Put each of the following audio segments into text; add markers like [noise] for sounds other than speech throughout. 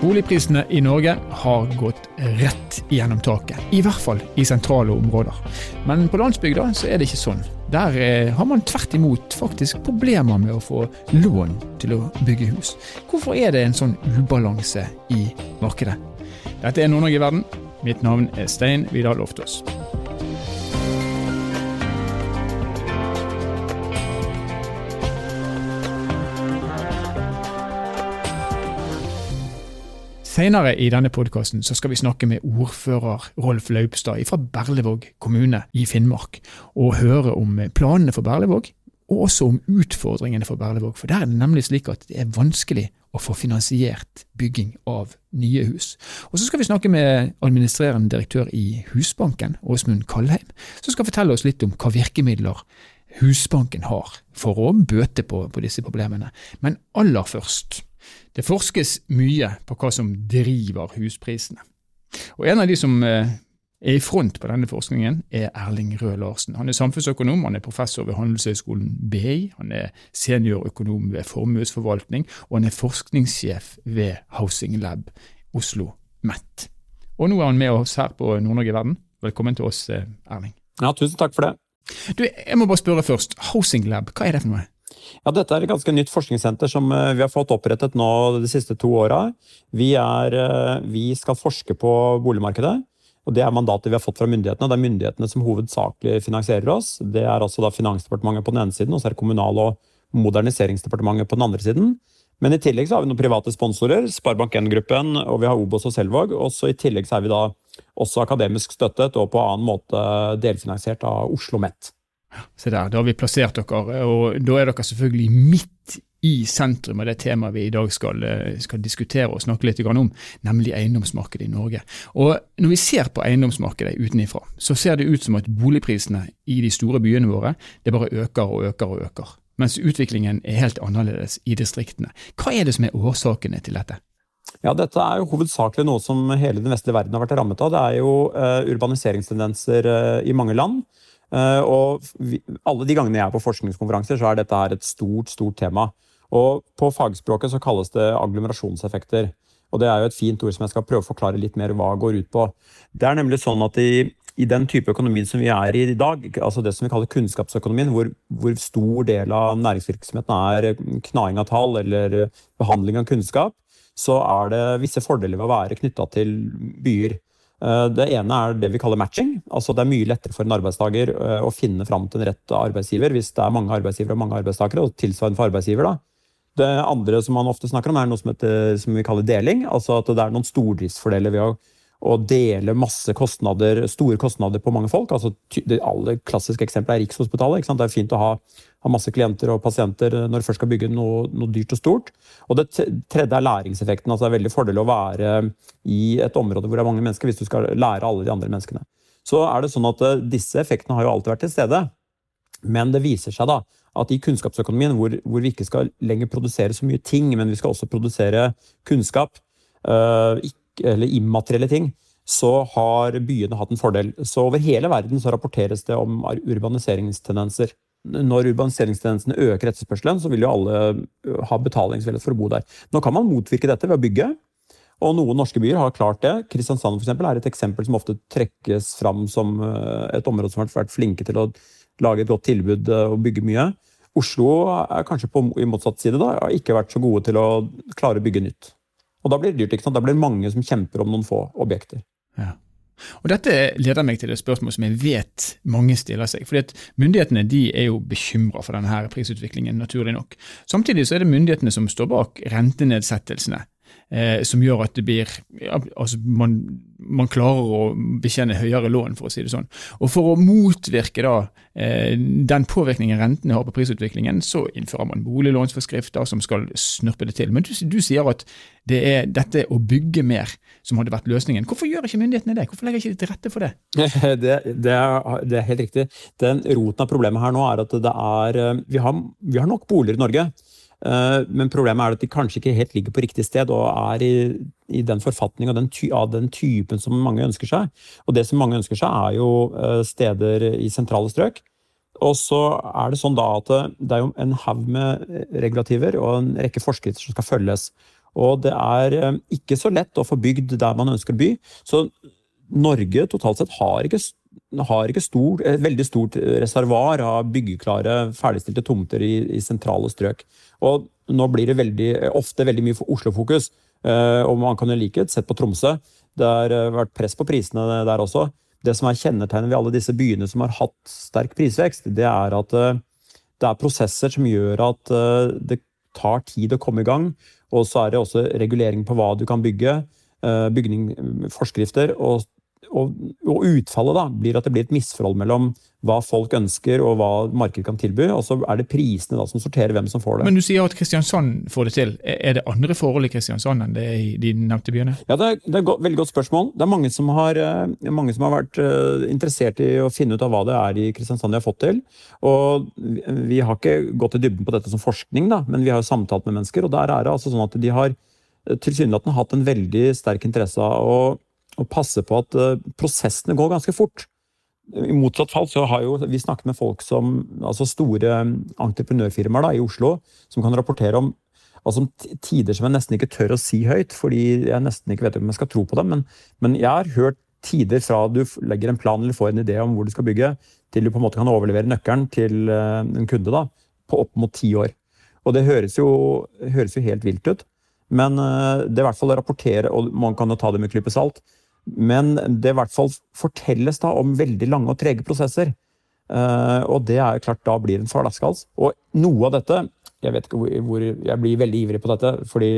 Boligprisene i Norge har gått rett gjennom taket, i hvert fall i sentrale områder. Men på landsbygda så er det ikke sånn. Der eh, har man tvert imot faktisk problemer med å få lån til å bygge hus. Hvorfor er det en sånn ubalanse i markedet? Dette er Nord-Norge i verden. Mitt navn er Stein Vidar Loftaas. Senere i denne podkasten skal vi snakke med ordfører Rolf Laupstad fra Berlevåg kommune i Finnmark, og høre om planene for Berlevåg, og også om utfordringene for Berlevåg. For der er det nemlig slik at det er vanskelig å få finansiert bygging av nye hus. Og så skal vi snakke med administrerende direktør i Husbanken, Åsmund Kallheim, som skal fortelle oss litt om hva virkemidler Husbanken har for å bøte på, på disse problemene. Men aller først det forskes mye på hva som driver husprisene. Og En av de som eh, er i front på denne forskningen, er Erling Røe Larsen. Han er samfunnsøkonom, han er professor ved Handelshøyskolen BI, han er seniorøkonom ved formuesforvaltning, og han er forskningssjef ved Housing Lab Oslo MET. Og nå er han med oss her på Nord-Norge i verden. Velkommen til oss, eh, Erling. Ja, tusen takk for det. Du, Jeg må bare spørre først. Housing Lab, hva er det for noe? Ja, Dette er et ganske nytt forskningssenter som eh, vi har fått opprettet nå de siste to åra. Vi, eh, vi, skal forske på boligmarkedet. og Det er mandatet vi har fått fra myndighetene. Det er myndighetene som hovedsakelig finansierer oss. Det er altså da Finansdepartementet på den ene siden, og så er det Kommunal- og moderniseringsdepartementet på den andre siden. Men i tillegg så har vi noen private sponsorer, Sparebank1-gruppen, og vi har Obos og Selvåg. Og så i tillegg så er vi da også akademisk støttet og på annen måte delfinansiert av Oslo OsloMet. Se der, da har vi plassert dere, og da er dere selvfølgelig midt i sentrum av det temaet vi i dag skal, eh, skal diskutere og snakke litt om, nemlig eiendomsmarkedet i Norge. Og Når vi ser på eiendomsmarkedet utenifra, så ser det ut som at boligprisene i de store byene våre det bare øker og øker og øker. Mens utviklingen er helt annerledes i distriktene. Hva er det som er årsakene til dette? Ja, Dette er jo hovedsakelig noe som hele den vestlige verden har vært rammet av. Det er jo uh, urbaniseringstendenser uh, i mange land. Eh, og vi, alle de gangene jeg er på forskningskonferanser, så er dette her et stort, stort tema. Og på fagspråket så kalles det agglomerasjonseffekter. Og det er jo et fint ord som jeg skal prøve å forklare litt mer hva går ut på. Det er nemlig sånn at i, i den type økonomien som vi er i i dag, altså det som vi kaller kunnskapsøkonomien, hvor, hvor stor del av næringsvirksomheten er knaing av tall eller behandling av kunnskap, så er det visse fordeler ved å være knytta til byer. Eh, det ene er det vi kaller matching. altså Det er mye lettere for en arbeidstaker eh, å finne fram til en rett arbeidsgiver hvis det er mange arbeidsgivere og mange arbeidstakere. og tilsvarende for arbeidsgiver da. Det andre som man ofte snakker om, er noe som, heter, som vi kaller deling. altså at Det er noen stordriftsfordeler ved å å dele masse kostnader, store kostnader på mange folk. altså Det aller klassiske eksempelet er Rikshospitalet. Det er fint å ha, ha, masse klienter og pasienter når du først skal bygge noe, noe, dyrt og stort. Og Det tredje er læringseffekten. altså Det er veldig fordel å være i et område hvor det er mange mennesker, hvis du skal lære alle de andre menneskene. Så er det sånn at eh, Disse effektene har jo alltid vært til stede. Men det viser seg da at i kunnskapsøkonomien, hvor, hvor vi ikke skal lenger produsere så mye ting, men vi skal også produsere kunnskap, uh, ikke eller immaterielle ting, så har byene hatt en fordel. Så over hele verden så rapporteres det om urbaniseringstendenser. Når urbaniseringstendensene øker etterspørselen, så vil jo alle ha betalingsvillighet for å bo der. Nå kan man motvirke dette ved å bygge. Og noen norske byer har klart det. Kristiansand for eksempel, er et eksempel som ofte trekkes fram som et område som har vært flinke til å lage et godt tilbud og bygge mye. Oslo er kanskje på, i motsatt side da, har ikke vært så gode til å klare å bygge nytt. Og da blir det dyrt. ikke sant? Da blir det mange som kjemper om noen få objekter. Ja. Og Dette leder meg til et spørsmål som jeg vet mange stiller seg. fordi at Myndighetene de er jo bekymra for denne prisutviklingen, naturlig nok. Samtidig så er det myndighetene som står bak rentenedsettelsene eh, som gjør at det blir ja, altså man, man, klarer å betjene høyere lån, for å si det sånn. Og For å motvirke da, eh, den påvirkningen rentene har på prisutviklingen, så innfører man boliglånsforskrifter som skal snurpe det til. Men du, du sier at det er dette å bygge mer som hadde vært løsningen. Hvorfor gjør ikke myndighetene det? Hvorfor legger ikke de til rette for det? [laughs] Det, det, er, det er helt riktig. Den Roten av problemet her nå er at det er, eh, vi har, vi har nok boliger i Norge. Eh, men problemet er at de kanskje ikke helt ligger på riktig sted og er i, i den forfatning av den, ty, av den, typen som mange ønsker seg. Og det som mange ønsker seg, er jo eh, steder i sentrale strøk. Og så er det sånn da at det er jo en haug med regulativer og en rekke forskrifter som skal følges. Og det er eh, ikke så lett å få bygd der man ønsker by. Så Norge totalt sett har ikke, har ikke stor, et veldig stort reservoar av byggeklare, ferdigstilte tomter i, i, sentrale strøk. Og nå blir det veldig, ofte veldig mye Oslo-fokus. Eh, og man kan jo like sett på Tromsø. Det har eh, vært press på prisene der også. Det som er kjennetegnet ved alle disse byene som har hatt sterk prisvekst, det er at eh, det er prosesser som gjør at det tar tid å komme i gang. Og så er det også regulering på hva du kan bygge. Bygning, forskrifter og og, og, utfallet da, blir at det blir et misforhold mellom hva folk ønsker og hva markedet kan tilby, og så er det prisene da som sorterer hvem som får det. Men du sier at Kristiansand får det til. Er det andre forhold i Kristiansand enn det er i de nevnte byene? Ja, Det er, det er et veldig godt spørsmål. Det er mange som, har, eh, mange som har vært uh, interessert i å finne ut av hva det er i Kristiansand de har fått til. Og Vi har ikke gått i dybden på dette som forskning, da, men vi har jo samtalt med mennesker, og der er det altså sånn at de har eh, tilsynelatende hatt en veldig sterk interesse av å og passe på at uh, prosessene går ganske fort. I motsatt fall så har jo vi snakket med folk som, altså store entreprenørfirmaer da, i Oslo som kan rapportere om altså tider som jeg nesten ikke tør å si høyt, fordi jeg nesten ikke vet om jeg skal tro på dem. Men, men jeg har hørt tider fra du legger en plan eller får en idé om hvor du skal bygge, til du på en måte kan overlevere nøkkelen til uh, en kunde da, på opp mot ti år. Og det høres jo, høres jo helt vilt ut. Men uh, det er i hvert fall å rapportere, og man kan jo ta det med klype salt, men det i hvert fall fortelles da om veldig lange og trege prosesser. Uh, og det er jo klart, da blir det en flaskehals. Og noe av dette jeg vet ikke hvor, hvor, jeg blir veldig ivrig på dette, fordi,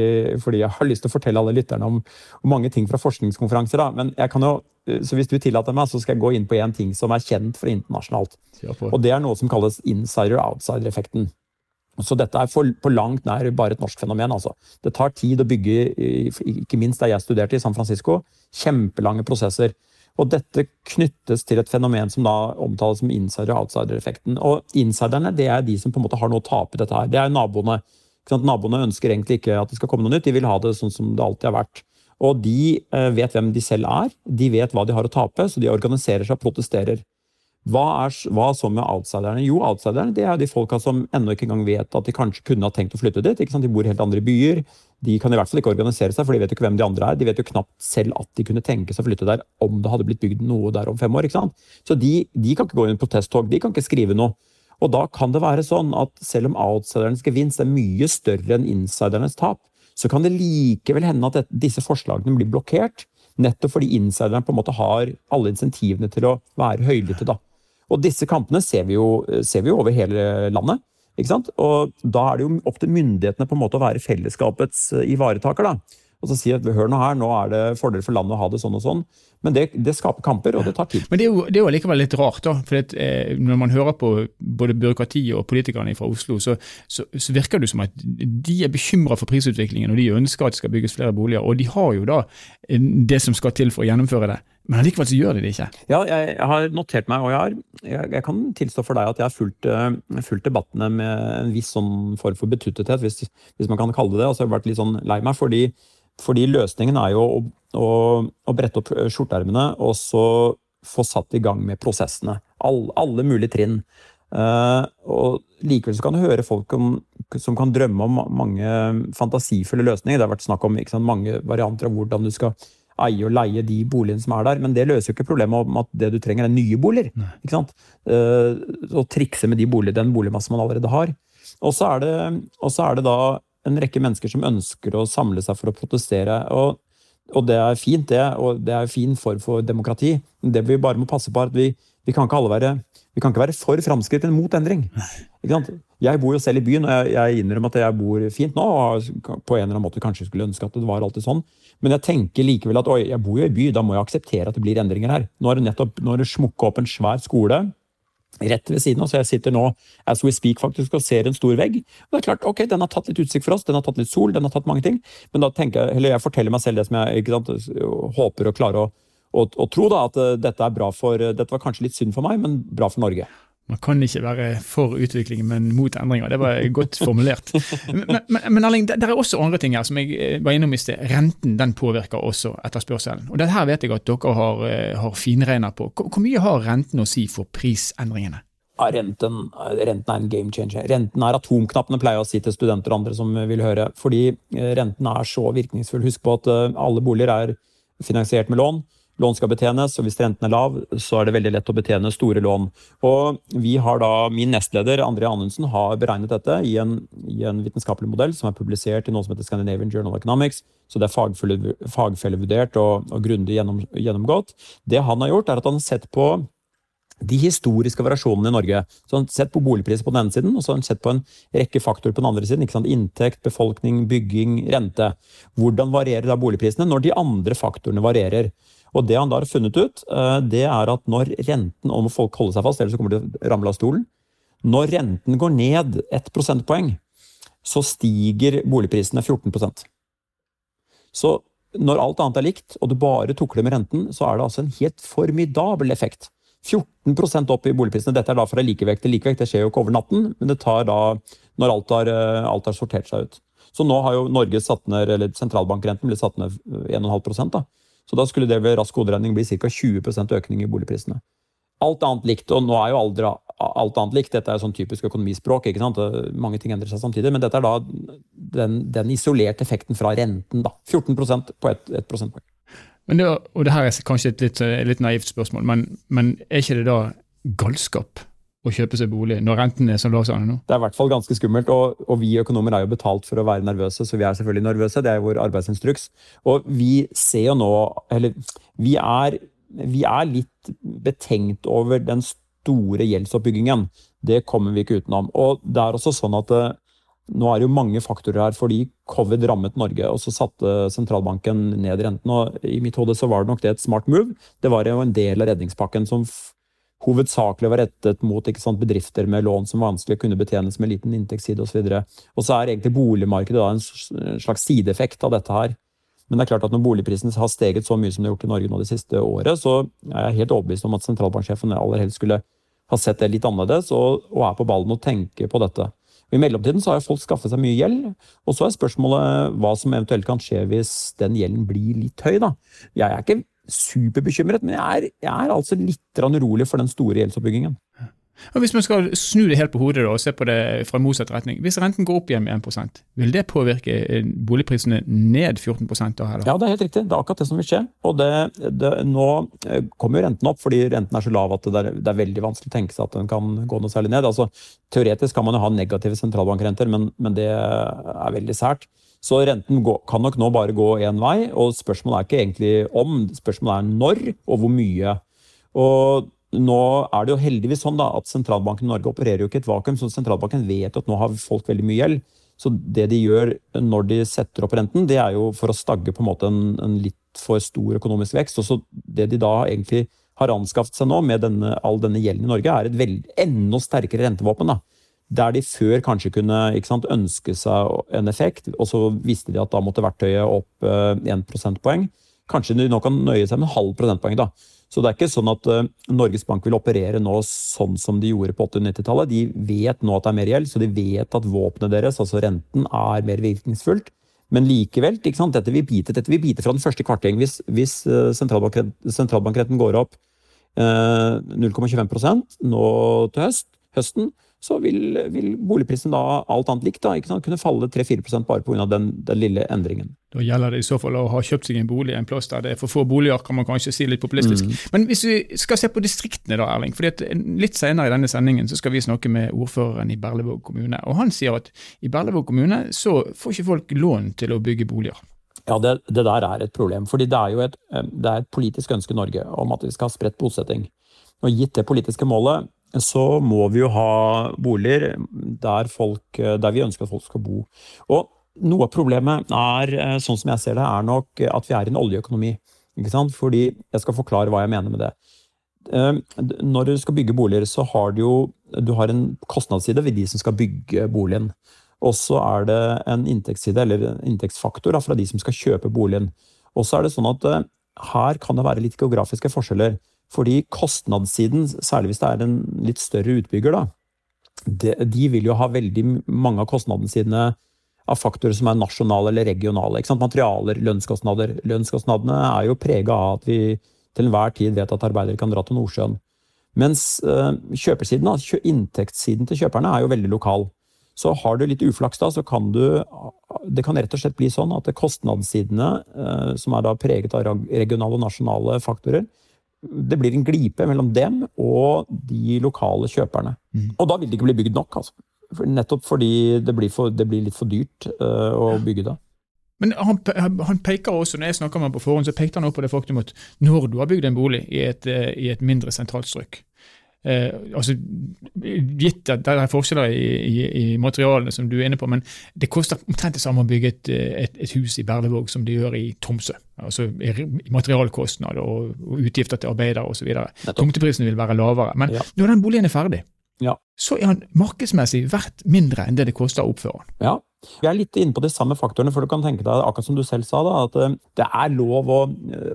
fordi, jeg har lyst til å fortelle alle lytterne om, om mange ting fra forskningskonferanser. Da. Men jeg kan jo, så hvis du tillater meg, så skal jeg gå inn på én ting som er kjent for internasjonalt. Og det er noe som kalles insider-outsider-effekten. Så dette er for, på langt nær bare et norsk fenomen. altså. Det tar tid å bygge, ikke minst der jeg studerte, i San Francisco. Kjempelange prosesser. Og dette knyttes til et fenomen som da omtales som insider- og outsider-effekten. Og insiderne det er de som på en måte har noe å tape dette her. Det er naboene. Naboene ønsker egentlig ikke at det skal komme noe nytt, de vil ha det sånn som det alltid har vært. Og de eh, vet hvem de selv er, de vet hva de har å tape, så de organiserer seg og protesterer. Hva, er, hva så med outsiderne? Jo, outsiderne det er de folka som ennå ikke engang vet at de kanskje kunne ha tenkt å flytte dit. ikke sant? De bor helt andre byer. De kan i hvert fall ikke organisere seg, for de vet jo ikke hvem de andre er. De vet jo knapt selv at de kunne tenke seg å flytte der om det hadde blitt bygd noe der om fem år. ikke sant? Så de, de kan ikke gå i en protesttog, de kan ikke skrive noe. Og da kan det være sånn at selv om outsidernes gevinst er mye større enn insidernes tap, så kan det likevel hende at disse forslagene blir blokkert. Nettopp fordi insiderne på en måte har alle insentivene til å være høylytte. da. Og disse kampene ser vi jo, ser vi jo over hele landet. Og da er det jo opp til myndighetene på en måte å være fellesskapets eh, ivaretaker. da. Og så si at hør nå her, nå er det fordel for landet å ha det sånn og sånn. Men det, det skaper kamper, og det tar tid. Men det er jo, det likevel litt rart, da. For det, eh, når man hører på både byråkratiet og politikerne fra Oslo, så, så, så virker det som at de er bekymra for prisutviklingen, og de ønsker at det skal bygges flere boliger. Og de har jo da det som skal til for å gjennomføre det. Men allikevel så gjør de det ikke. Ja, jeg, jeg har notert meg, og jeg, har, jeg, jeg, kan tilstå for deg at jeg har fulgt, uh, fulgt, debattene med en viss sånn form for betuttethet, hvis, hvis, man kan kalle det det. Og så har jeg vært litt sånn lei meg, fordi, fordi løsningen er jo å, å, å brette opp skjorteermene og så få satt i gang med prosessene. All, alle mulige trinn. Uh, og Likevel så kan du høre folk om, som kan drømme om mange fantasifulle løsninger. Det har vært snakk om sant, mange varianter av hvordan du skal eie og leie de boligene som er der. Men det løser jo ikke problemet om at det du trenger, er nye boliger. ikke sant? Uh, og trikse med de bolig, den boligmassen man allerede har. Og så er, er, det da en rekke mennesker som ønsker å samle seg for å protestere. og og det er fint, det, og det er en fin form for demokrati. Det vi bare må passe på, er at vi, vi kan ikke alle være ikke være for framskritt enn mot endring. Jeg bor jo selv i byen, og jeg, jeg innrømmer at jeg bor fint nå. og på en eller annen måte kanskje skulle ønske at det var alltid sånn. Men jeg tenker likevel at oi, jeg bor jo i by, da må jeg akseptere at det blir endringer her. Nå har det nettopp smukka opp en svær skole rett ved siden av, så jeg sitter nå as we speak faktisk og ser en stor vegg. Og det er klart, ok, Den har tatt litt utsikt for oss, den har tatt litt sol, den har tatt mange ting. Men da tenker jeg, eller jeg forteller meg selv det som jeg sant, håper å klare å og, og, tro da at uh, dette er bra for uh, Dette var kanskje litt synd for meg, men bra for Norge. Man kan ikke være for utvikling, men mot endringer. Det var godt formulert. Men, men, men Erling, det, det, er også andre ting her som jeg eh, var innom i sted. Renten den påvirker også etterspørselen. Og Dette vet jeg at dere har, har finregna på. Hvor, hvor mye har renten å si for prisendringene? Ja, renten, renten, er en game changer. Renten er atomknappene, pleier jeg å si til studenter og andre som vil høre. Fordi eh, renten er så virkningsfull. Husk på at eh, alle boliger er finansiert med lån. Lån skal betjenes, og hvis renten er lav, så er det veldig lett å betjene store lån. Og vi har da, Min nestleder André Anundsen har beregnet dette i en, i en, vitenskapelig modell som er publisert i noe som heter Scandinavian Journal Economics. Så det er fagfellevurdert og, og grundig gjennom, gjennomgått. Det han har gjort, er at han har sett på de historiske variasjonene i Norge. Så han har sett på boligpriser på den ene siden, og så har han sett på en rekke faktorer på den andre siden. Inntekt, befolkning, bygging, rente. Hvordan varierer da boligprisene når de andre faktorene varierer? Og det han da har funnet ut, eh, det er at når renten Om folk holder seg fast, ellers så kommer de til å ramle av stolen. Når renten går ned ett prosentpoeng, så stiger boligprisene 14% Så når alt annet er likt, og du bare tukler med renten, så er det altså en helt formidabel effekt. 14% opp i boligprisene. Dette er da fra likevekt til likevekt. Det skjer jo ikke over natten, men det tar da når alt har, eh, alt har sortert seg ut. Så nå har jo Norge satt ned, eller sentralbankrenten blitt satt ned 1,5 da. Så da skulle det ved rask hoderegning bli ca. 20% økning i boligprisene. Alt annet likt, og nå er jo aldri alt annet likt, dette er jo sånn typisk økonomispråk, ikke sant? mange ting endrer seg samtidig, men dette er da den, den isolerte effekten fra renten. da, 14% på ett et prosentpoeng. Men det, og det her er kanskje et litt, litt naivt spørsmål, men, men, er ikke det da galskap å kjøpe seg bolig når renten er så lav som den er nå? Det er i hvert fall ganske skummelt, og, og, vi økonomer er jo betalt for å være nervøse, så vi er selvfølgelig nervøse. Det er vår arbeidsinstruks. Og vi ser jo nå Eller vi er, vi er litt betenkt over den store gjeldsoppbyggingen. Det kommer vi ikke utenom. Og det er også sånn at eh, nå er det jo mange faktorer her fordi covid rammet Norge, og så satte sentralbanken ned renten. og I mitt hode så var det nok det et smart move. Det var jo en del av redningspakken som hovedsakelig var rettet mot sant, bedrifter med lån som vanskelig kunne betjenes med liten inntektsside osv. Og, så er egentlig boligmarkedet da en slags sideeffekt av dette her. Men det er klart at når boligprisen har steget så mye som det har gjort i Norge nå det siste året, så er jeg helt overbevist om at sentralbanksjefen aller helst skulle ha sett det litt annerledes og, og er på ballen og tenker på dette. Og I mellomtiden så har folk skaffet seg mye gjeld, og så er spørsmålet hva som eventuelt kan skje hvis den gjelden blir litt høy. da. Jeg er ikke superbekymret, men jeg er, jeg er altså litt urolig for den store gjeldsoppbyggingen. Og Hvis man skal snu det helt på hodet da, og se på det fra motsatt retning. Hvis renten går opp igjen med 1 vil det påvirke eh, boligprisene ned 14 da? Eller? Ja, det er helt riktig. Det er akkurat det som vil skje. Og det, det, Nå eh, kommer jo renten opp fordi renten er så lav at det er, det er, veldig vanskelig å tenke seg at den kan gå noe særlig ned. Altså, Teoretisk kan man jo ha negative sentralbankrenter, men, men det er veldig sært. Så renten kan nok nå bare gå én vei, og spørsmålet er ikke egentlig om, spørsmålet er når og hvor mye. Og nå er det jo heldigvis sånn da, at sentralbanken i Norge opererer jo ikke et vakuum, så sentralbanken vet at nå har folk veldig mye gjeld. Så det de gjør når de setter opp renten, det er jo for å stagge på en måte en, en litt for stor økonomisk vekst. Og så det de da egentlig har anskaffet seg nå, med denne, all denne gjelden i Norge, er et veld, enda sterkere rentevåpen. da. Der de før kanskje kunne sant, ønske seg en effekt, og så visste de at da måtte verktøyet opp eh, 1 prosentpoeng. Kanskje de nå kan nøye seg med en halv prosentpoeng. da. Så det er ikke sånn at uh, Norges Bank vil operere nå sånn som de gjorde på 80-90-tallet. De vet nå at det er mer gjeld, så de vet at våpenet deres, altså renten, er mer virkningsfullt. Men likevel, dette vil bite, dette vil bite fra den første kvarting. Hvis, hvis sentralbankrenten, sentralbankretten går opp eh, 0,25% nå til høst, høsten, så vil, vil, boligprisen da, alt annet likt, da, kunne falle 3-4% bare pga. Den, den lille endringen. Da gjelder det i så fall å ha kjøpt seg en bolig en plass der det er for få boliger, kan man kanskje si litt populistisk. Mm. Men hvis vi skal se på distriktene da, Erling. fordi at Litt senere i denne sendingen så skal vi snakke med ordføreren i Berlevåg kommune. og Han sier at i Berlevåg kommune så får ikke folk lån til å bygge boliger. Ja, det, det der er et problem. fordi det er jo et, det er et politisk ønske i Norge om at vi skal ha spredt bosetting. Og Gitt det politiske målet så må vi jo ha boliger der, folk, der vi ønsker at folk skal bo. Og noe av problemet er, eh, sånn som jeg ser det, er nok at vi er i en oljeøkonomi. Ikke sant? Fordi Jeg skal forklare hva jeg mener med det. Eh, når du skal bygge boliger, så har du jo du har en kostnadsside ved de som skal bygge boligen. Og så er det en inntektsside, eller en inntektsfaktor, fra de som skal kjøpe boligen. Og så er det sånn at eh, her kan det være litt geografiske forskjeller. Fordi kostnadssiden, særlig hvis det er en litt større utbygger, da, de, de vil jo ha veldig mange av kostnadene sine av faktorer som er nasjonale eller regionale. Materialer, lønnskostnader. Lønnskostnadene er jo prega av at vi til enhver tid vet at arbeidere kan dra til Nordsjøen. Mens uh, kjøpersiden, altså, inntektssiden til kjøperne, er jo veldig lokal. Så har du litt uflaks da, så kan du Det kan rett og slett bli sånn at kostnadssidene, uh, som er da preget av regionale og nasjonale faktorer, det blir en glipe mellom dem og de lokale kjøperne. Mm. Og da vil det ikke bli bygd nok. altså. Nettopp fordi det blir, for, det blir litt for dyrt uh, å bygge da. Men han, han, peker også, når jeg snakker med ham på forhånd, så pekte han også på det faktum at når du har bygd en bolig i et, eh, i et mindre sentralt strøk, Eh, altså, gitt at det er forskjeller i, i, i, materialene, som du er inne på, men det koster omtrent det samme å bygge et, et, et hus i Berlevåg som det gjør i Tromsø. Altså Materialkostnader og, og utgifter til arbeidere osv. Tomteprisen vil være lavere. Men ja. når den boligen er ferdig, ja. så er han markedsmessig verdt mindre enn det det koster å oppføre den. Ja, vi er litt inne på de samme faktorene, for du kan tenke deg, akkurat som du selv sa, da, at eh, det er lov å,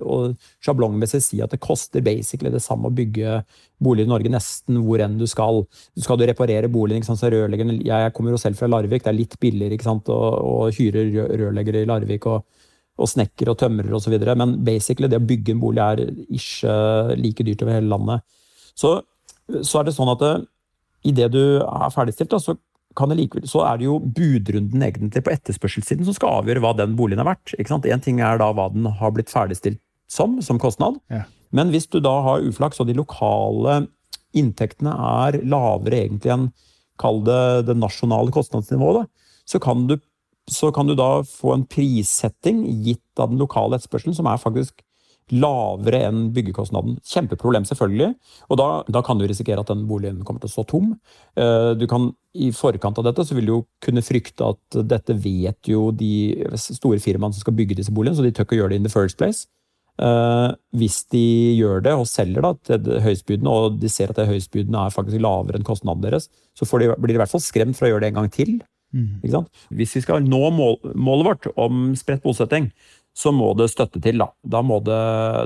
å sjablongmessig si at det koster basically det samme å bygge bolig i Norge nesten hvor enn du skal. Skal du reparere boligen, ikke sant, så rørleggeren Jeg kommer jo selv fra Larvik, det er litt billigere ikke sant, å, å hyre rørleggere i Larvik. og og snekker og tømrer osv. Men basically det å bygge en bolig er ikke like dyrt over hele landet. Så, så er det sånn at det, eh, idet du er ferdigstilt, da, så likevel, så er det jo budrunden egentlig på etterspørselssiden som skal avgjøre hva den boligen er verdt. Én ting er da hva den har blitt ferdigstilt som, som kostnad. Ja. Men hvis du da har uflaks, og de lokale inntektene er lavere egentlig enn kall det det nasjonale kostnadsnivået, så kan, du, så kan du da få en prissetting gitt av den lokale etterspørselen som er faktisk lavere enn byggekostnaden. Kjempeproblem, selvfølgelig. Og da, da, kan du risikere at den boligen kommer til å stå tom. Eh, du kan, I forkant av dette så vil du jo kunne frykte at dette vet jo de store firmaene som skal bygge disse boligene, så de tør ikke gjøre det in the first place. Uh, hvis de gjør det og selger da, til høyestbydende, og de ser at det høyestbydende er faktisk lavere enn kostnaden deres, så de, blir de i hvert fall skremt fra å gjøre det en gang til. Mm. Hvis vi skal nå mål, målet vårt om spredt bosetting, så må det støtte til. Da, da, må, det,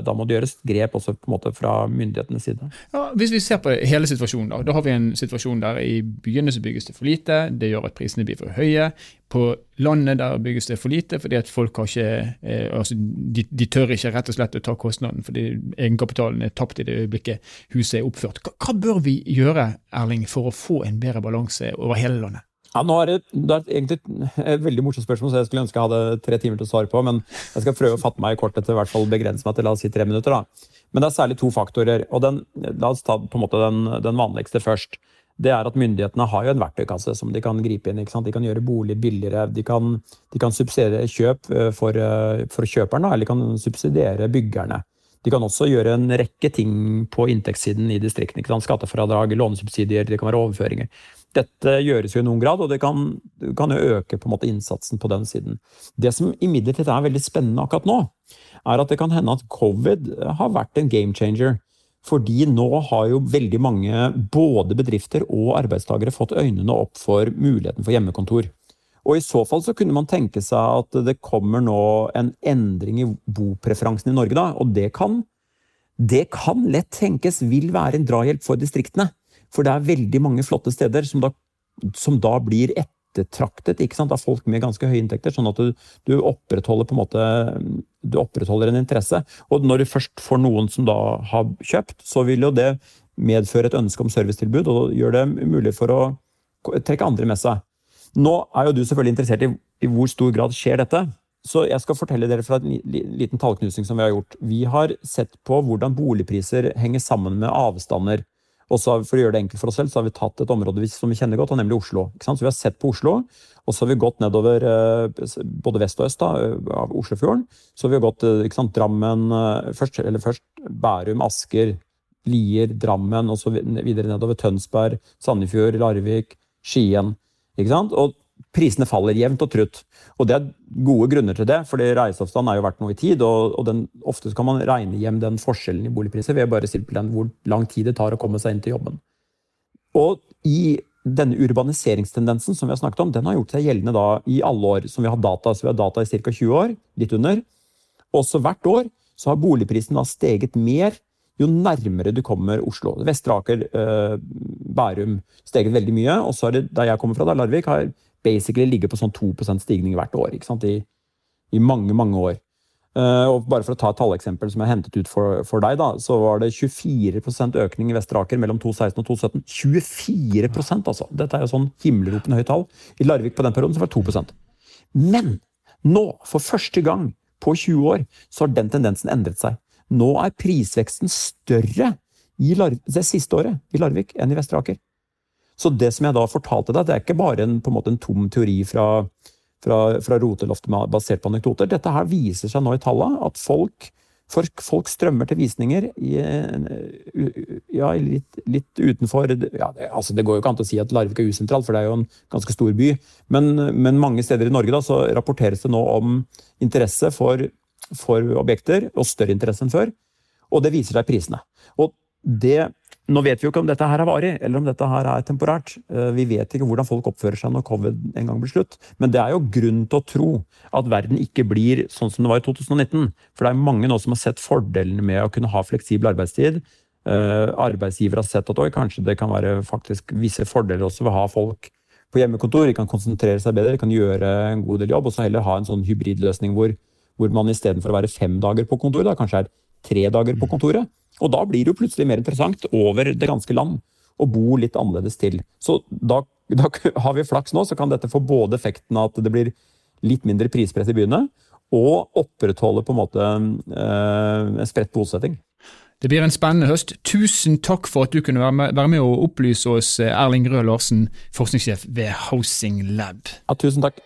da må det gjøres grep også på en måte fra myndighetenes side. Ja, hvis vi ser på hele situasjonen, da, da har vi en situasjon der i byene så bygges det for lite. Det gjør at prisene blir for høye. På landet der bygges det for lite fordi at folk har ikke eh, altså de, de, tør ikke rett og slett å ta kostnaden fordi egenkapitalen er tapt i det øyeblikket huset er oppført. Hva, hva bør vi gjøre Erling, for å få en bedre balanse over hele landet? Ja, nå er det, det er egentlig et veldig morsomt spørsmål, så jeg skulle ønske jeg hadde tre timer til å svare på. Men jeg skal prøve å fatte meg i korthet til hvert fall begrense meg til la oss si tre minutter. da. Men det er særlig to faktorer. og den, La oss ta på en måte den, den, vanligste først. Det er at Myndighetene har jo en verktøykasse som de kan gripe inn. sant? De kan gjøre bolig billigere. De kan, de kan subsidiere kjøp eh, for, eh, for kjøperen, eller de kan subsidiere byggerne. De kan også gjøre en rekke ting på inntektssiden i distriktene. Skattefradrag, lånesubsidier, det kan være overføringer. Dette gjøres jo i noen grad, og det kan, kan jo øke på en måte innsatsen på den siden. Det som imidlertid er veldig spennende akkurat nå, er at det kan hende at covid har vært en game changer. Fordi nå har jo veldig mange, både bedrifter og arbeidstakere, fått øynene opp for muligheten for hjemmekontor. Og I så fall så kunne man tenke seg at det kommer nå en endring i bopreferansen i Norge. da, Og det kan, det kan lett tenkes vil være en drahjelp for distriktene. For det er veldig mange flotte steder som da, som da blir ettertraktet ikke sant, av folk med ganske høye inntekter. Sånn at du, du, opprettholder på en måte du opprettholder en interesse. Og når du først får noen som da har kjøpt, så vil jo det medføre et ønske om servicetilbud og gjøre det mulig for å trekke andre med seg. Nå er jo du selvfølgelig interessert i, i hvor stor grad skjer dette. Så jeg skal fortelle dere fra en liten tallknusing som vi har gjort. Vi har sett på hvordan boligpriser henger sammen med avstander. Og så For å gjøre det enkelt for oss selv, så har vi tatt et område som vi kjenner godt, nemlig Oslo. Så Vi har sett på Oslo, og så har vi gått nedover eh, både vest og øst da, av Oslofjorden. Så har vi gått eh, sant, Drammen først, eller først Bærum, Asker, Lier, Drammen, og så videre nedover Tønsberg, Sandefjord, Larvik, Skien. Ikke sant? Og prisene faller jevnt og trutt. Og det er gode grunner til det, fordi reiseavstand er jo verdt noe i tid. Og, og den, ofte kan man regne hjem den forskjellen i boligpriser ved bare simpelthen hvor lang tid det tar å komme seg inn til jobben. Og i denne urbaniseringstendensen som vi har snakket om, den har gjort seg gjeldende da i alle år som vi har data. Så vi har data i ca. 20 år, litt under. Også hvert år så har boligprisen da steget mer jo nærmere du kommer Oslo. Vestre Aker, eh, Bærum steget veldig mye. Og så er det der jeg kommer fra, da, Larvik, har basically ligget på sånn 2% stigning hvert år. I, i mange, mange år. og bare for å ta et talleksempel som jeg hentet ut for, for deg, da, så var det 24% økning i Vestre Aker mellom 2016 og 2017. 24% altså! Dette er jo sånn himmelropende høyt tall. I Larvik på den perioden så var det 2% Men nå, for første gang på 20 år, så har den tendensen endret seg. Nå er prisveksten større i Larvik, det siste året i Larvik enn i Vestre Aker. Så det som jeg da fortalte deg, det er ikke bare en, en, måte en tom teori fra, fra, fra roteloftet basert på anekdoter. Dette her viser seg nå i tallene, at folk, folk strømmer til visninger i, ja, litt, litt, utenfor ja, det, altså det går jo ikke an å si at Larvik er usentralt, for det er jo en ganske stor by. Men, men mange steder i Norge da, så rapporteres det nå om interesse for, for objekter, og større interesse enn før. Og det viser seg prisene. Og det nå vet vi jo ikke om dette her er varig, eller om dette her er temporært. Eh, vi vet ikke hvordan folk oppfører seg når covid en gang blir slutt. Men det er jo grunn til å tro at verden ikke blir sånn som det var i 2019. For det er mange nå som har sett fordelene med å kunne ha fleksibel arbeidstid. Uh, arbeidsgiver har sett at oi, kanskje det kan være faktisk visse fordeler også ved å ha folk på hjemmekontor. De kan konsentrere seg bedre, de kan gjøre en god del jobb. Og så heller ha en sånn hybridløsning hvor, hvor man istedenfor å være fem dager på kontor, da kanskje er tre dager på kontoret. Og da blir det jo plutselig mer interessant over det ganske land å bo litt annerledes til. Så da, da [laughs] har vi flaks nå, så kan dette få både effekten av at det blir litt mindre prispress i byene, og opprettholde på en måte eh, spredt bosetting. Det blir en spennende høst. Tusen takk for at du kunne være med, være med og opplyse oss, Erling Røe Larsen, forskningssjef ved Housing Lab. Ja, tusen takk.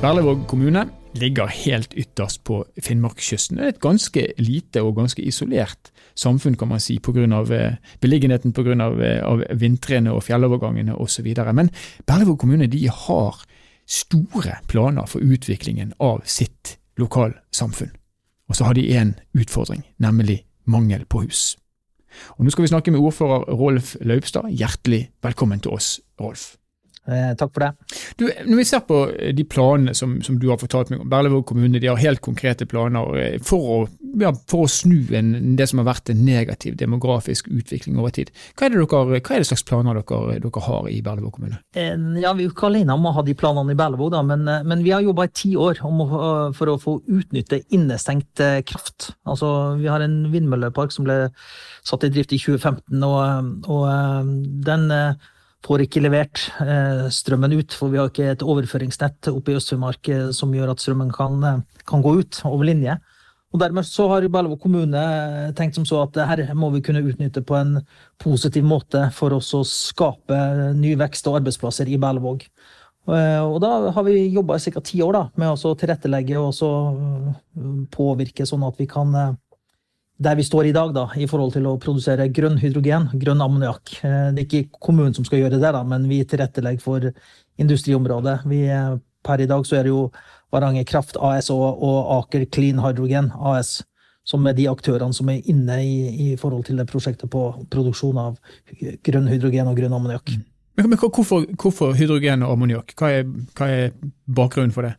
Berlevåg kommune ligger helt ytterst på Finnmarkskysten. Det er et ganske lite og ganske isolert samfunn, kan man si, pga. Eh, beliggenheten pga. Eh, av vintrene og fjellovergangene osv. Men Berlevåg kommune de har store planer for utviklingen av sitt lokalsamfunn. Og så har de én utfordring, nemlig mangel på hus. Og Nå skal vi snakke med ordfører Rolf Laupstad. Hjertelig velkommen til oss, Rolf. Eh, takk for det. Du, når vi ser på eh, de planene som, som du har fortalt meg om, Berlevåg kommune de har helt konkrete planer eh, for å, ja, for å snu en, det som har vært en negativ demografisk utvikling over tid. Hva er det, dere, hva er det slags planer dere, dere har i Berlevåg kommune? Ja, Vi er jo ikke alene om å ha de planene i Berlevåg, da, men, men, vi har jobba i ti år å, for å få utnytte innestengt kraft. Altså, Vi har en vindmøllepark som ble satt i drift i 2015, og, og den får ikke levert eh, strømmen ut, for vi har ikke et overføringsnett oppe i Øst-Finnmark eh, som gjør at strømmen kan, eh, kan, gå ut over linje. Og Dermed så har Berlevåg kommune tenkt som så at her må vi kunne utnytte på en positiv måte for oss å skape ny vekst og arbeidsplasser i Berlevåg. Og da har vi jobba i ca. ti år da, med å tilrettelegge og påvirke sånn at vi kan der vi står i dag, da, i forhold til å produsere grønn hydrogen, grønn ammoniakk. Eh, det er ikke kommunen som skal gjøre det, da, men vi tilrettelegger for industriområdet. Vi, eh, per i dag så er det jo Varanger Kraft AS og, og Aker Clean Hydrogen AS som er de aktørene som er inne i, i forhold til det prosjektet på produksjon av grønn hydrogen og grønn ammoniakk. Men, men hvorfor, hvorfor, hydrogen og ammoniakk? Hva, hva, er bakgrunnen for det?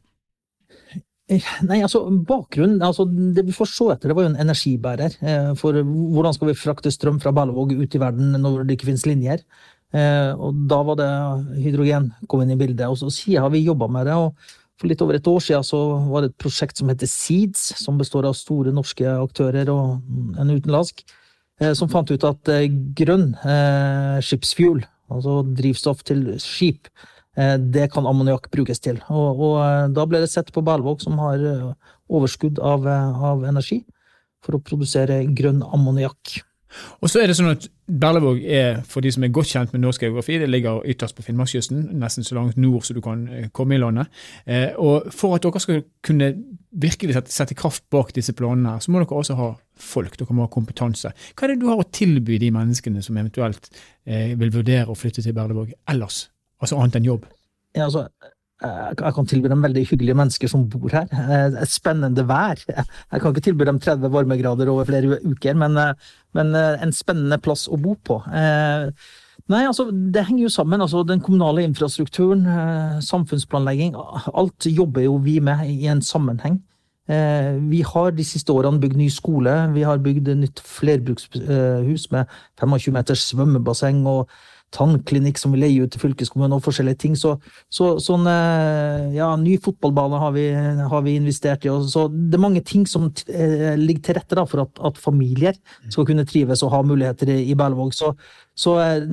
Eh, nei, altså bakgrunnen, altså Det vi får se etter, det var jo en energibærer. Eh, for hvordan skal vi frakte strøm fra Berlevåg ut i verden når det ikke finnes linjer? Eh, og da var det hydrogen kom inn i bildet. Og så siden har vi jobba med det. og For litt over et år siden så var det et prosjekt som heter Seeds, som består av store norske aktører og en utenlandsk, som fant ut at grønn skipsfuel, altså drivstoff til skip, Eh, det kan ammoniakk brukes til. Og, og, eh, da ble det sett på Berlevåg, som har eh, overskudd av, av, energi, for å produsere grønn ammoniakk. Og så er det sånn at Berlevåg er, for de som er godt kjent med norsk geografi, det ligger ytterst på Finnmarkskysten, nesten så langt nord som du kan komme i landet. Og For at dere skal kunne virkelig sette kraft bak disse planene, så må dere også ha folk, dere må ha kompetanse. Hva er det du har å tilby de menneskene som eventuelt vil vurdere å flytte til Berlevåg ellers? Altså annet enn jobb? Ja, altså, jeg kan tilby dem veldig hyggelige mennesker som bor her. Et spennende vær. Jeg kan ikke tilby dem 30 varmegrader over flere uker, men, men en spennende plass å bo på. Nei, altså, Det henger jo sammen. altså Den kommunale infrastrukturen, samfunnsplanlegging. Alt jobber jo vi med i en sammenheng. Vi har de siste årene bygd ny skole, vi har bygd nytt flerbrukshus med 25 meters svømmebasseng og tannklinikk som vi leier ut til fylkeskommunen og forskjellige ting. Så, så sånn ja, ny fotballbane har vi, har vi investert i. Så det er mange ting som eh, ligger til rette da, for at, at, familier skal kunne trives og ha muligheter i, i Berlevåg. Så, så, eh,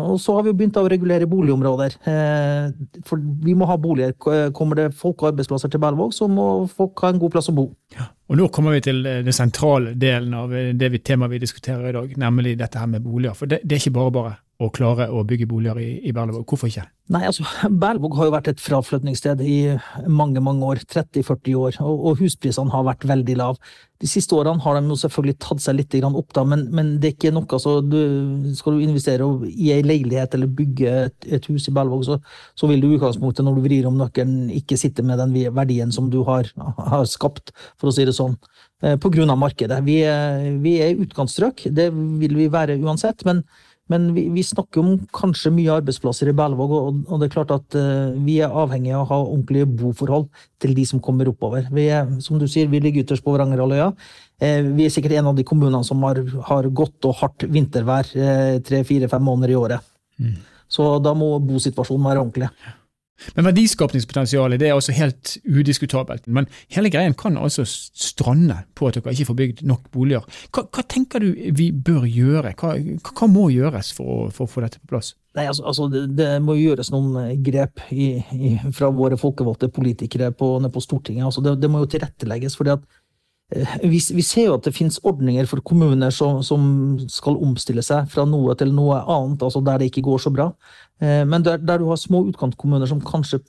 og så har vi jo begynt å regulere boligområder. Eh, for vi må ha boliger. Kommer det folk og arbeidsplasser til Berlevåg, så må folk ha en god plass å bo. Ja, og Nå kommer vi til den sentrale delen av det temaet vi diskuterer i dag, nemlig dette her med boliger. For det, det er ikke bare bare å klare å bygge boliger i, i Berlevåg. Hvorfor ikke? Nei, altså, [laughs] Berlevåg har jo vært et fraflytningssted i mange mange år, 30-40 år, og, og, husprisene har vært veldig lave. De siste årene har de jo selvfølgelig tatt seg litt opp, da, men, men, det er ikke noe Altså, du, skal du investere i ei leilighet eller bygge et, et hus i Berlevåg, så, så, vil du i utgangspunktet, når du vrir om nøkkelen, ikke sitte med den verdien som du har, [laughs] har skapt, for å si det sånn, eh, på grunn av markedet. Vi, vi er i utkantstrøk, det vil vi være uansett. men men vi, vi, snakker om kanskje mye arbeidsplasser i Berlevåg, og, og, det er klart at uh, vi er avhengig av å ha ordentlige boforhold til de som kommer oppover. Vi er, som du sier, vi ligger ytterst på Varangerhalvøya. Uh, vi er sikkert en av de kommunene som har, har godt og hardt vintervær uh, tre, fire, fem måneder i året. Mm. Så da må bosituasjonen være ordentlig. Men verdiskapningspotensialet det er altså helt udiskutabelt. Men hele greien kan altså strande på at dere ikke får bygd nok boliger. Hva, hva tenker du vi bør gjøre? Hva, hva må gjøres for for å, få dette på plass? Nei, altså, altså det, det, må gjøres noen eh, grep i, i, fra våre folkevalgte politikere på, på Stortinget. Altså det, det, må jo tilrettelegges. fordi at Eh, vi, vi, ser jo at det finnes ordninger for kommuner som, som, skal omstille seg fra noe til noe annet, altså der det ikke går så bra. Eh, men der, der du har små utkantkommuner som kanskje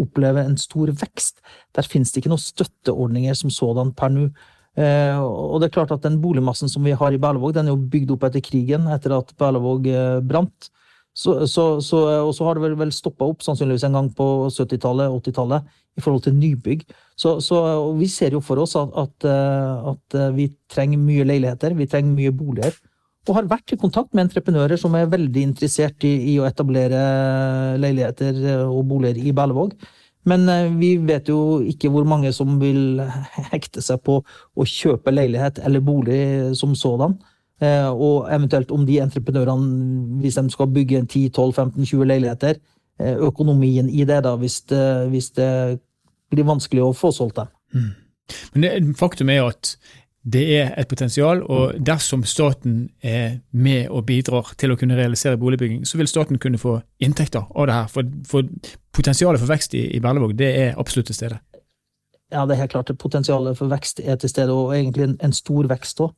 opplever en stor vekst, der finnes det ikke noen støtteordninger som sådan per nå. Eh, og det er klart at Den boligmassen som vi har i Berlevåg, den er jo bygd opp etter krigen, etter at Berlevåg brant. Så, så, så, og så har det vel, vel stoppa opp sannsynligvis en gang på 70-tallet, 80-tallet, i forhold til nybygg. Så, vi ser jo for oss at, at, eh, at, eh, vi trenger mye leiligheter, vi trenger mye boliger. Og har vært i kontakt med entreprenører som er veldig interessert i, i å etablere leiligheter og boliger i Berlevåg. Men eh, vi vet jo ikke hvor mange som vil hekte seg på å kjøpe leilighet eller bolig som sådan. Eh, og eventuelt om de entreprenørene, hvis de skal bygge 10-12-15-20 leiligheter, eh, økonomien i det, da, hvis det, hvis det blir vanskelig å få solgt dem. Mm. Men det, faktum er jo at det er et potensial, og dersom staten er med og bidrar til å kunne realisere boligbygging, så vil staten kunne få inntekter av det her. For, for potensialet for vekst i, i Berlevåg det er absolutt til stede. Ja, det er helt klart. Potensialet for vekst er til stede, og egentlig en, en stor vekst òg.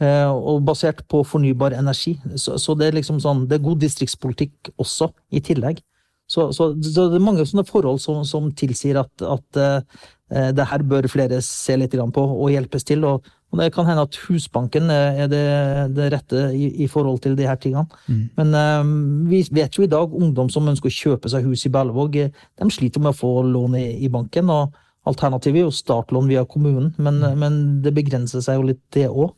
Eh, og basert på fornybar energi. Så, så, det er liksom sånn, det er god distriktspolitikk også, i tillegg. Så, så, så det er mange sånne forhold som, som tilsier at, at eh, det her bør flere se litt på og hjelpes til. Og, og, det kan hende at Husbanken er det, det rette i, i, forhold til de her tingene. Mm. Men um, vi vet jo i dag ungdom som ønsker å kjøpe seg hus i Berlevåg, de sliter med å få lån i, i banken. og Alternativet er jo startlån via kommunen, men, mm. men det begrenser seg jo litt, det òg.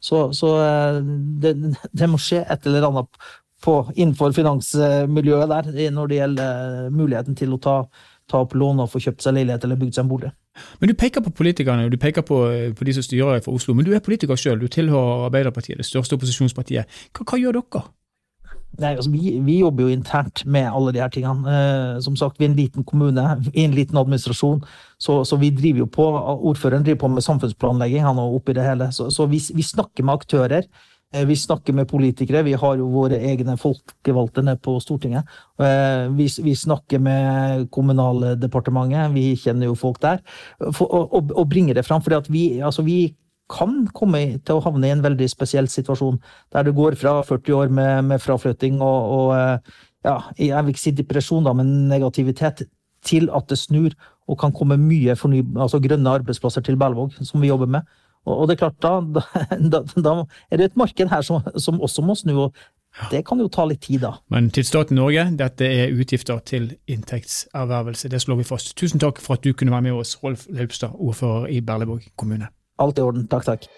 Så, så eh, det, det, må skje et eller annet på, innenfor finansmiljøet der når det gjelder eh, muligheten til å ta, ta opp lån og få kjøpt seg leilighet eller bygd seg en bolig. Men Du peker på politikerne og du peker på, på de som styrer for Oslo. Men du er politiker selv. du tilhører Arbeiderpartiet, det største opposisjonspartiet. Hva, hva gjør dere? Nei, altså, vi, vi, jobber jo internt med alle de her tingene. Eh, som sagt, vi er en liten kommune, i en liten administrasjon. Så, så, vi driver jo på, Ordføreren driver på med samfunnsplanlegging han er oppe i det hele. Så, så vi, vi, snakker med aktører. Eh, vi snakker med politikere. Vi har jo våre egne folkevalgte nede på Stortinget. Eh, vi, vi, snakker med Kommunaldepartementet. Vi kjenner jo folk der. For, og, og, bringer det fram. at vi, altså vi kan komme til å havne i en veldig spesiell situasjon, der det går fra 40 år med, med fraflytting og, og, eh, ja, jeg vil ikke si depresjon, da, men negativitet, til at det snur og kan komme mye forny, altså grønne arbeidsplasser til Berlevåg, som vi jobber med. Og, det er klart, da, [laughs] da, da, er det et marked her som, som også må snu. og det kan jo ta litt tid, da. Men til staten Norge, dette er utgifter til inntektservervelse. Det slår vi fast. Tusen takk for at du kunne være med oss, Rolf Laupstad, ordfører i Berleborg kommune. Alt i orden. Takk, takk.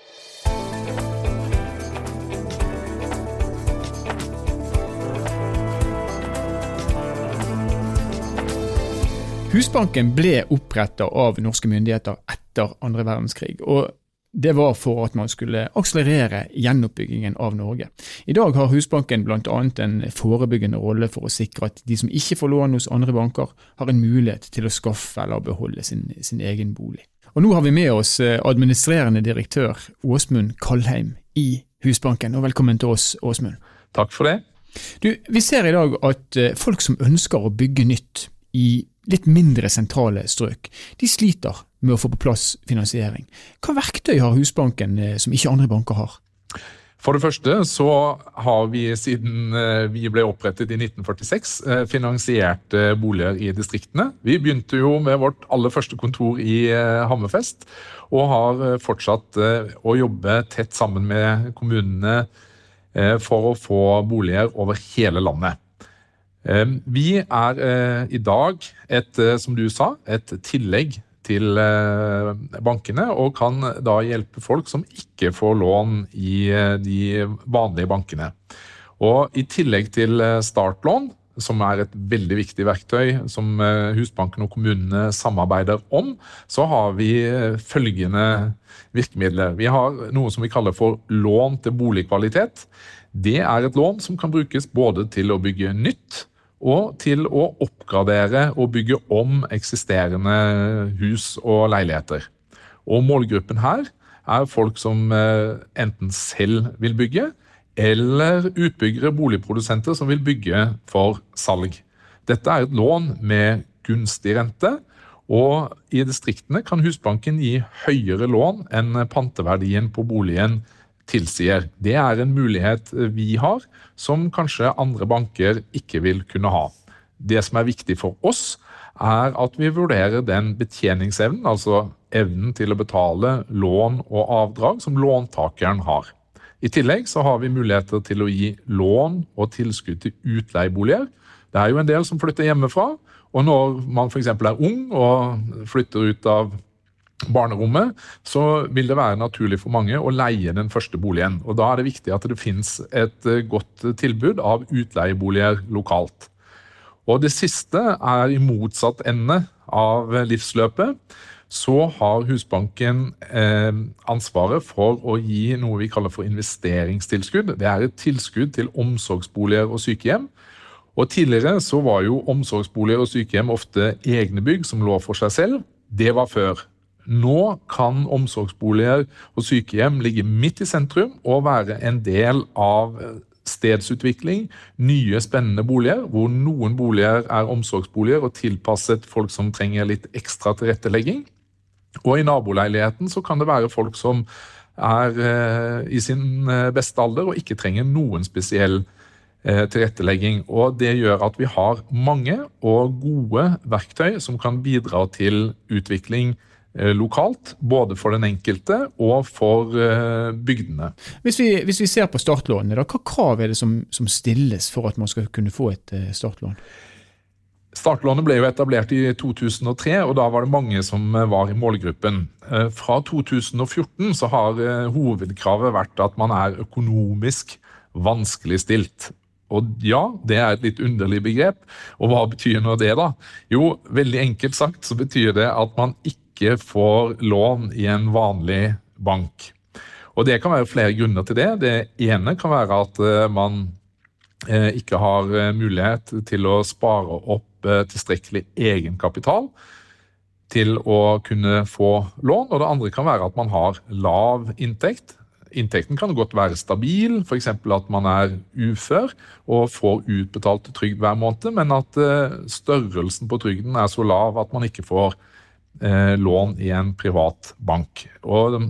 Husbanken ble oppretta av norske myndigheter etter andre verdenskrig. og det var for at man skulle akselerere gjenoppbyggingen av Norge. I dag har Husbanken bl.a. en forebyggende rolle for å sikre at de som ikke får lån hos andre banker, har en mulighet til å skaffe eller beholde sin, sin egen bolig. Og Nå har vi med oss eh, administrerende direktør Åsmund Kalheim i Husbanken. og Velkommen til oss, Åsmund. Takk for det. Du, Vi ser i dag at eh, folk som ønsker å bygge nytt i litt mindre sentrale strøk, de sliter med å få på plass finansiering. Hva verktøy har Husbanken eh, som ikke andre banker har? For det første så har vi siden eh, vi ble opprettet i 1946 finansiert boliger i distriktene. Vi begynte jo med vårt aller første kontor i Hammerfest, og har fortsatt å jobbe tett sammen med kommunene for å få boliger over hele landet. Vi er eh, i dag et, eh, som du sa, et tillegg til eh, bankene, og kan da hjelpe folk som ikke får lån i de vanlige bankene. Og I tillegg til startlån, som er et veldig viktig verktøy som Husbanken og kommunene samarbeider om, så har vi følgende virkemidler. Vi har noe som vi kaller for lån til boligkvalitet. Det er et lån som kan brukes både til å bygge nytt, og til å oppgradere og bygge om eksisterende hus og leiligheter. Og målgruppen her er folk som eh, enten selv vil bygge, eller utbyggere, boligprodusenter, som vil bygge for salg. Dette er et lån med gunstig rente, og i distriktene kan Husbanken gi høyere lån enn panteverdien på boligen tilsier. Det er en mulighet vi har, som kanskje andre banker ikke vil kunne ha. Det som er viktig for oss, er at vi vurderer den betjeningsevnen, altså evnen til å betale lån og avdrag, som låntakeren har. I tillegg så har vi muligheter til å gi lån og tilskudd til utleieboliger. Det er jo en del som flytter hjemmefra, og når man f.eks. er ung og flytter ut av barnerommet, så vil det være naturlig for mange å leie den første boligen. Og Da er det viktig at det finnes et eh, godt tilbud av utleieboliger lokalt. Og Det siste er i motsatt ende av livsløpet. Så har Husbanken eh, ansvaret for å gi noe vi kaller for investeringstilskudd. Det er et tilskudd til omsorgsboliger og sykehjem. Og Tidligere så var jo omsorgsboliger og sykehjem ofte egne bygg som lå for seg selv. Det var før. Nå kan omsorgsboliger og sykehjem ligge midt i sentrum og være en del av stedsutvikling, nye, spennende boliger, hvor noen boliger er omsorgsboliger og tilpasset folk som trenger litt ekstra tilrettelegging. Og i naboleiligheten så kan det være folk som er eh, i sin eh, beste alder og ikke trenger noen spesiell eh, tilrettelegging. Og det gjør at vi har mange og gode verktøy som kan bidra til utvikling Eh, lokalt, både for den enkelte og for eh, bygdene. Hvis vi, hvis vi ser på startlånene, da, hva krav er det som, som, stilles for at man skal kunne få et eh, startlån? Startlånet ble jo etablert i 2003, og da var det mange som var i målgruppen. Fra 2014 så har hovedkravet vært at man er økonomisk vanskeligstilt. Og ja, det er et litt underlig begrep. Og hva betyr nå det, da? Jo, veldig enkelt sagt så betyr det at man ikke får lån i en vanlig bank. Og Det kan være flere grunner til det. Det ene kan være at eh, man eh, ikke har eh, mulighet til å spare opp tilstrekkelig egenkapital til å kunne få lån. Og det andre kan være at man har lav inntekt. Inntekten kan godt være stabil, f.eks. at man er ufør og får utbetalt trygd hver måned, men at størrelsen på trygden er så lav at man ikke får eh, lån i en privat bank. Og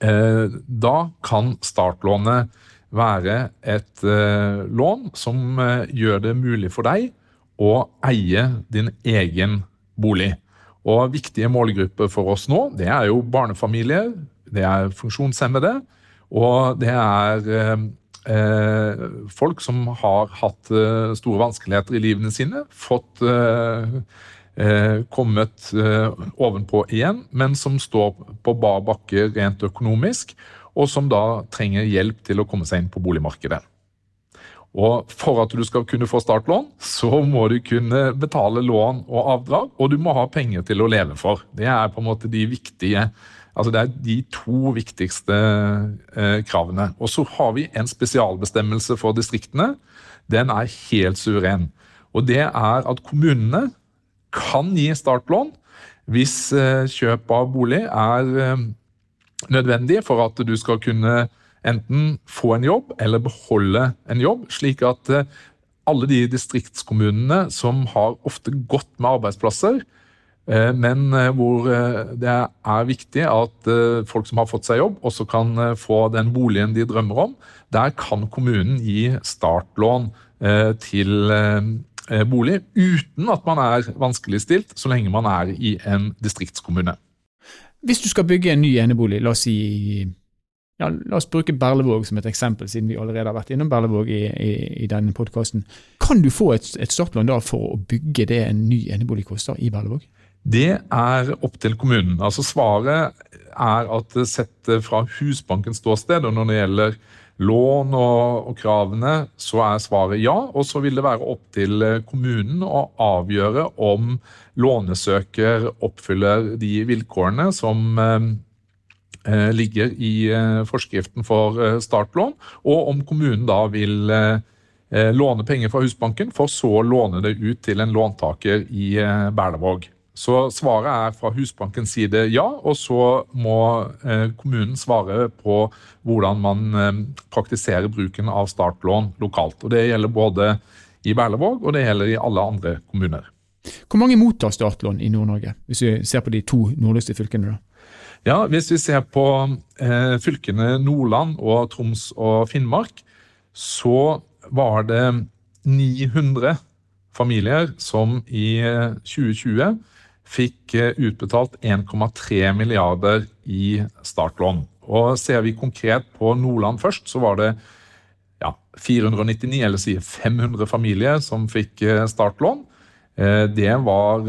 eh, da kan startlånet være et eh, lån som eh, gjør det mulig for deg å eie din egen bolig. Og viktige målgrupper for oss nå, det er jo barnefamilier, det er funksjonshemmede, og det er eh, eh, folk som har hatt store vanskeligheter i livene sine, fått Eh, kommet eh, ovenpå igjen, men som står på bar bakke rent økonomisk, og som da trenger hjelp til å komme seg inn på boligmarkedet. Og For at du skal kunne få startlån, så må du kunne betale lån og avdrag, og du må ha penger til å leve for. Det er på en måte de viktige Altså Det er de to viktigste eh, kravene. Og så har vi en spesialbestemmelse for distriktene. Den er helt suveren. Og det er at kommunene kan gi startlån hvis eh, kjøp av bolig er eh, nødvendig for at du skal kunne enten få en jobb eller beholde en jobb, slik at eh, alle de distriktskommunene som har ofte godt med arbeidsplasser, men eh, hvor det er viktig at folk som har fått seg jobb, også kan få den boligen de drømmer om, der kan kommunen gi startlån til bolig uten at man er vanskeligstilt, så lenge man er i en distriktskommune. Hvis du skal bygge en ny enebolig, la oss si ja, La oss bruke Berlevåg som et eksempel, siden vi allerede har vært innom Berlevåg i, i, i denne podkasten. Kan du få et, et startlån da for å bygge det en ny enebolig koster i Berlevåg? Det er opp til kommunen. Altså Svaret er at sett fra Husbankens ståsted, og når det gjelder lån og, og, kravene, så er svaret ja. Og så vil det være opp til kommunen å avgjøre om lånesøker oppfyller de vilkårene som eh, Eh, ligger i eh, forskriften for eh, startlån, og om kommunen da vil låne penger fra Husbanken, for så å låne det ut til en låntaker i Berlevåg. Så svaret er fra Husbankens side ja, og så må kommunen svare på hvordan man praktiserer bruken av startlån lokalt. Og Det gjelder både i Berlevåg og det gjelder i alle andre kommuner. Hvor mange mottar startlån i Nord-Norge, hvis vi ser på de to nordligste fylkene? da? Ja, Hvis vi ser på eh, fylkene Nordland og Troms og Finnmark, så var det 900 familier som i 2020 eh, fikk eh, utbetalt 1,3 milliarder i startlån. Og Ser vi konkret på Nordland først, så var det ja, 499, eller sier 500 familier som fikk eh, startlån. Det var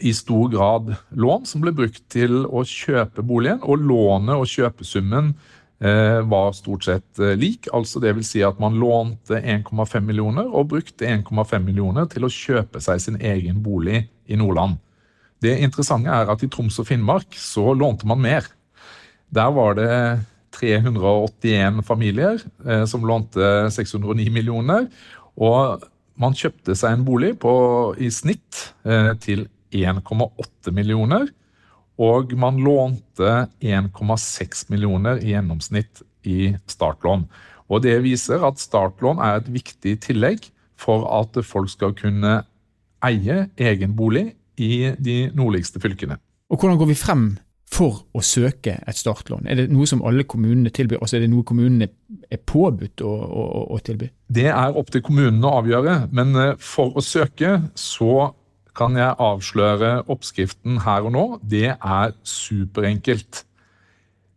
i stor grad lån som ble brukt til å kjøpe boligen, og lånet og kjøpesummen eh, var stort sett eh, lik. altså det vil Si at man lånte 1,5 millioner og brukte 1,5 millioner til å kjøpe seg sin egen bolig i Nordland. Det interessante er at i Troms og Finnmark så lånte man mer. Der var det 381 familier eh, som lånte 609 millioner. Og man kjøpte seg en bolig på, i snitt eh, til 1,8 millioner. Og man lånte 1,6 millioner i gjennomsnitt i startlån. Og Det viser at startlån er et viktig tillegg for at folk skal kunne eie egen bolig i de nordligste fylkene. Og Hvordan går vi frem for å søke et startlån? Er det noe som alle kommunene tilbyr? Altså er det noe kommunene er påbudt å, å, å tilby? Det er opp til kommunene å avgjøre, men eh, for å søke så kan jeg avsløre oppskriften her og nå. Det er superenkelt.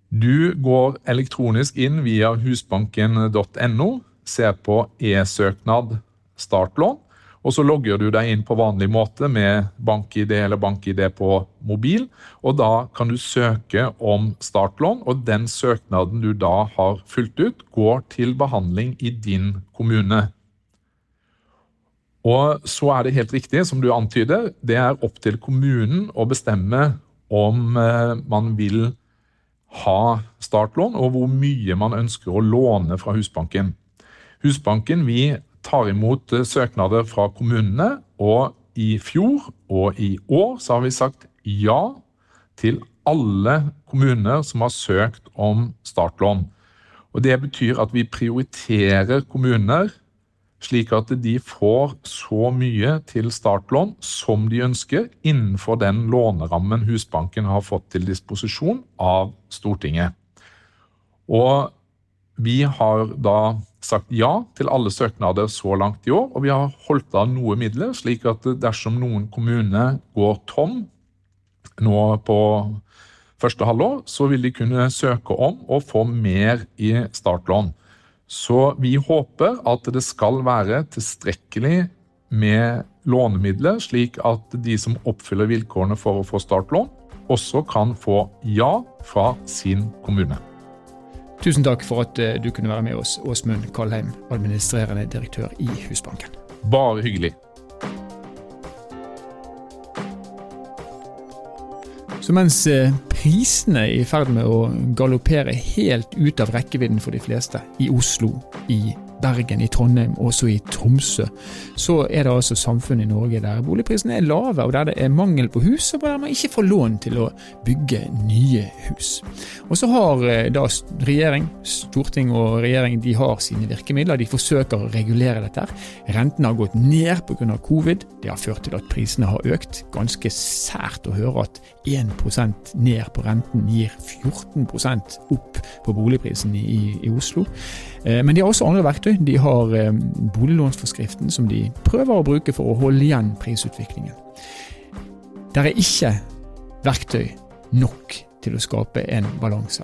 Du går elektronisk inn via husbanken.no, ser på e-søknad startlån, og så logger du deg inn på vanlig måte med bank-ID eller bank-ID på mobil. og Da kan du søke om startlån, og den søknaden du da har fylt ut, går til behandling i din kommune. Og så er det helt riktig, som du antyder, det er opp til kommunen å bestemme om eh, man vil ha startlån, og hvor mye man ønsker å låne fra Husbanken. Husbanken vi tar imot eh, søknader fra kommunene, og i fjor og i år så har vi sagt ja til alle kommuner som har søkt om startlån. Og Det betyr at vi prioriterer kommuner slik at de får så mye til startlån som de ønsker, innenfor den lånerammen Husbanken har fått til disposisjon av Stortinget. Og vi har da sagt ja til alle søknader så langt i år, og vi har holdt av noe midler, slik at dersom noen kommune går tom nå på første halvår, så vil de kunne søke om å få mer i startlån. Så vi håper at det skal være tilstrekkelig med lånemidler, slik at de som oppfyller vilkårene for å få startlån, også kan få ja fra sin kommune. Tusen takk for at eh, du kunne være med oss, Åsmund Kalheim, administrerende direktør i Husbanken. Bare hyggelig. Så mens eh, prisene er i ferd med å galoppere helt ut av rekkevidden for de fleste i Oslo, i Bergen, i Trondheim, også i Tromsø, så er det altså samfunn i Norge der boligprisene er lave, og der det er mangel på hus, og der man ikke får lån til å bygge nye hus. Og så har eh, da regjering, storting og regjering de har sine virkemidler, de forsøker å regulere dette. Rentene har gått ned pga. covid, det har ført til at prisene har økt. Ganske sært å høre at 1% ned på renten gir 14% opp på boligprisen i, i Oslo. Eh, men de har også andre verktøy. De har eh, boliglånsforskriften som de prøver å bruke for å holde igjen prisutviklingen. Det er ikke verktøy nok til å skape en balanse.